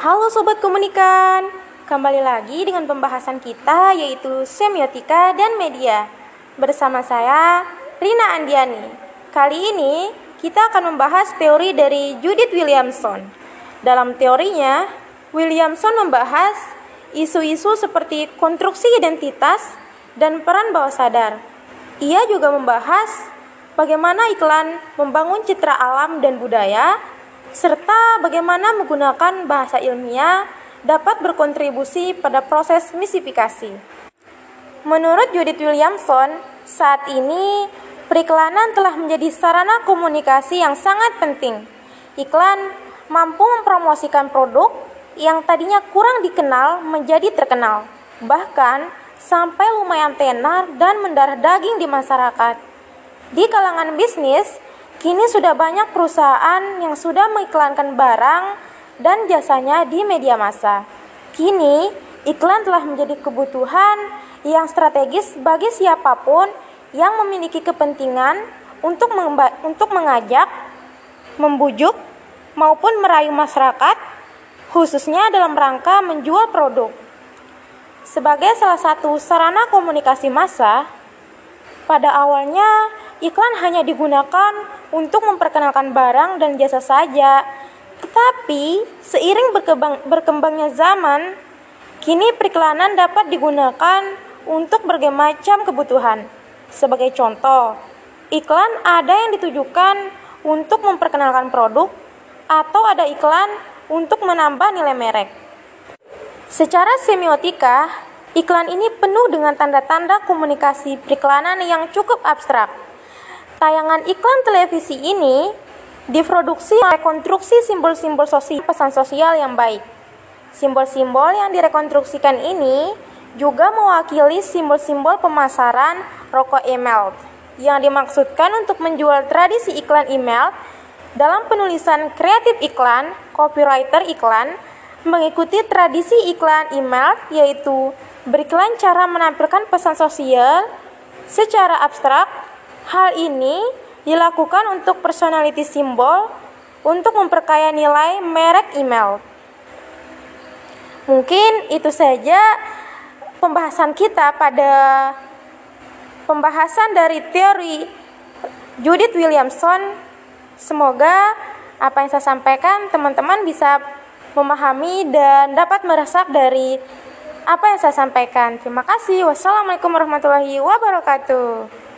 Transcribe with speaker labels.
Speaker 1: Halo Sobat Komunikan, kembali lagi dengan pembahasan kita yaitu semiotika dan media. Bersama saya, Rina Andiani. Kali ini kita akan membahas teori dari Judith Williamson. Dalam teorinya, Williamson membahas isu-isu seperti konstruksi identitas dan peran bawah sadar. Ia juga membahas bagaimana iklan membangun citra alam dan budaya serta bagaimana menggunakan bahasa ilmiah dapat berkontribusi pada proses misifikasi. Menurut Judith Williamson, saat ini periklanan telah menjadi sarana komunikasi yang sangat penting. Iklan mampu mempromosikan produk yang tadinya kurang dikenal menjadi terkenal, bahkan sampai lumayan tenar dan mendarah daging di masyarakat. Di kalangan bisnis, Kini sudah banyak perusahaan yang sudah mengiklankan barang dan jasanya di media massa. Kini, iklan telah menjadi kebutuhan yang strategis bagi siapa pun yang memiliki kepentingan untuk untuk mengajak, membujuk, maupun merayu masyarakat, khususnya dalam rangka menjual produk. Sebagai salah satu sarana komunikasi massa, pada awalnya iklan hanya digunakan untuk memperkenalkan barang dan jasa saja. Tetapi, seiring berkembang, berkembangnya zaman, kini periklanan dapat digunakan untuk berbagai macam kebutuhan. Sebagai contoh, iklan ada yang ditujukan untuk memperkenalkan produk atau ada iklan untuk menambah nilai merek. Secara semiotika, iklan ini penuh dengan tanda-tanda komunikasi periklanan yang cukup abstrak. Tayangan iklan televisi ini diproduksi rekonstruksi simbol-simbol sosial pesan sosial yang baik. Simbol-simbol yang direkonstruksikan ini juga mewakili simbol-simbol pemasaran rokok email yang dimaksudkan untuk menjual tradisi iklan email dalam penulisan kreatif iklan, copywriter iklan mengikuti tradisi iklan email yaitu beriklan cara menampilkan pesan sosial secara abstrak Hal ini dilakukan untuk personality simbol untuk memperkaya nilai merek email. Mungkin itu saja pembahasan kita pada pembahasan dari teori Judith Williamson. Semoga apa yang saya sampaikan teman-teman bisa memahami dan dapat meresap dari apa yang saya sampaikan. Terima kasih. Wassalamualaikum warahmatullahi wabarakatuh.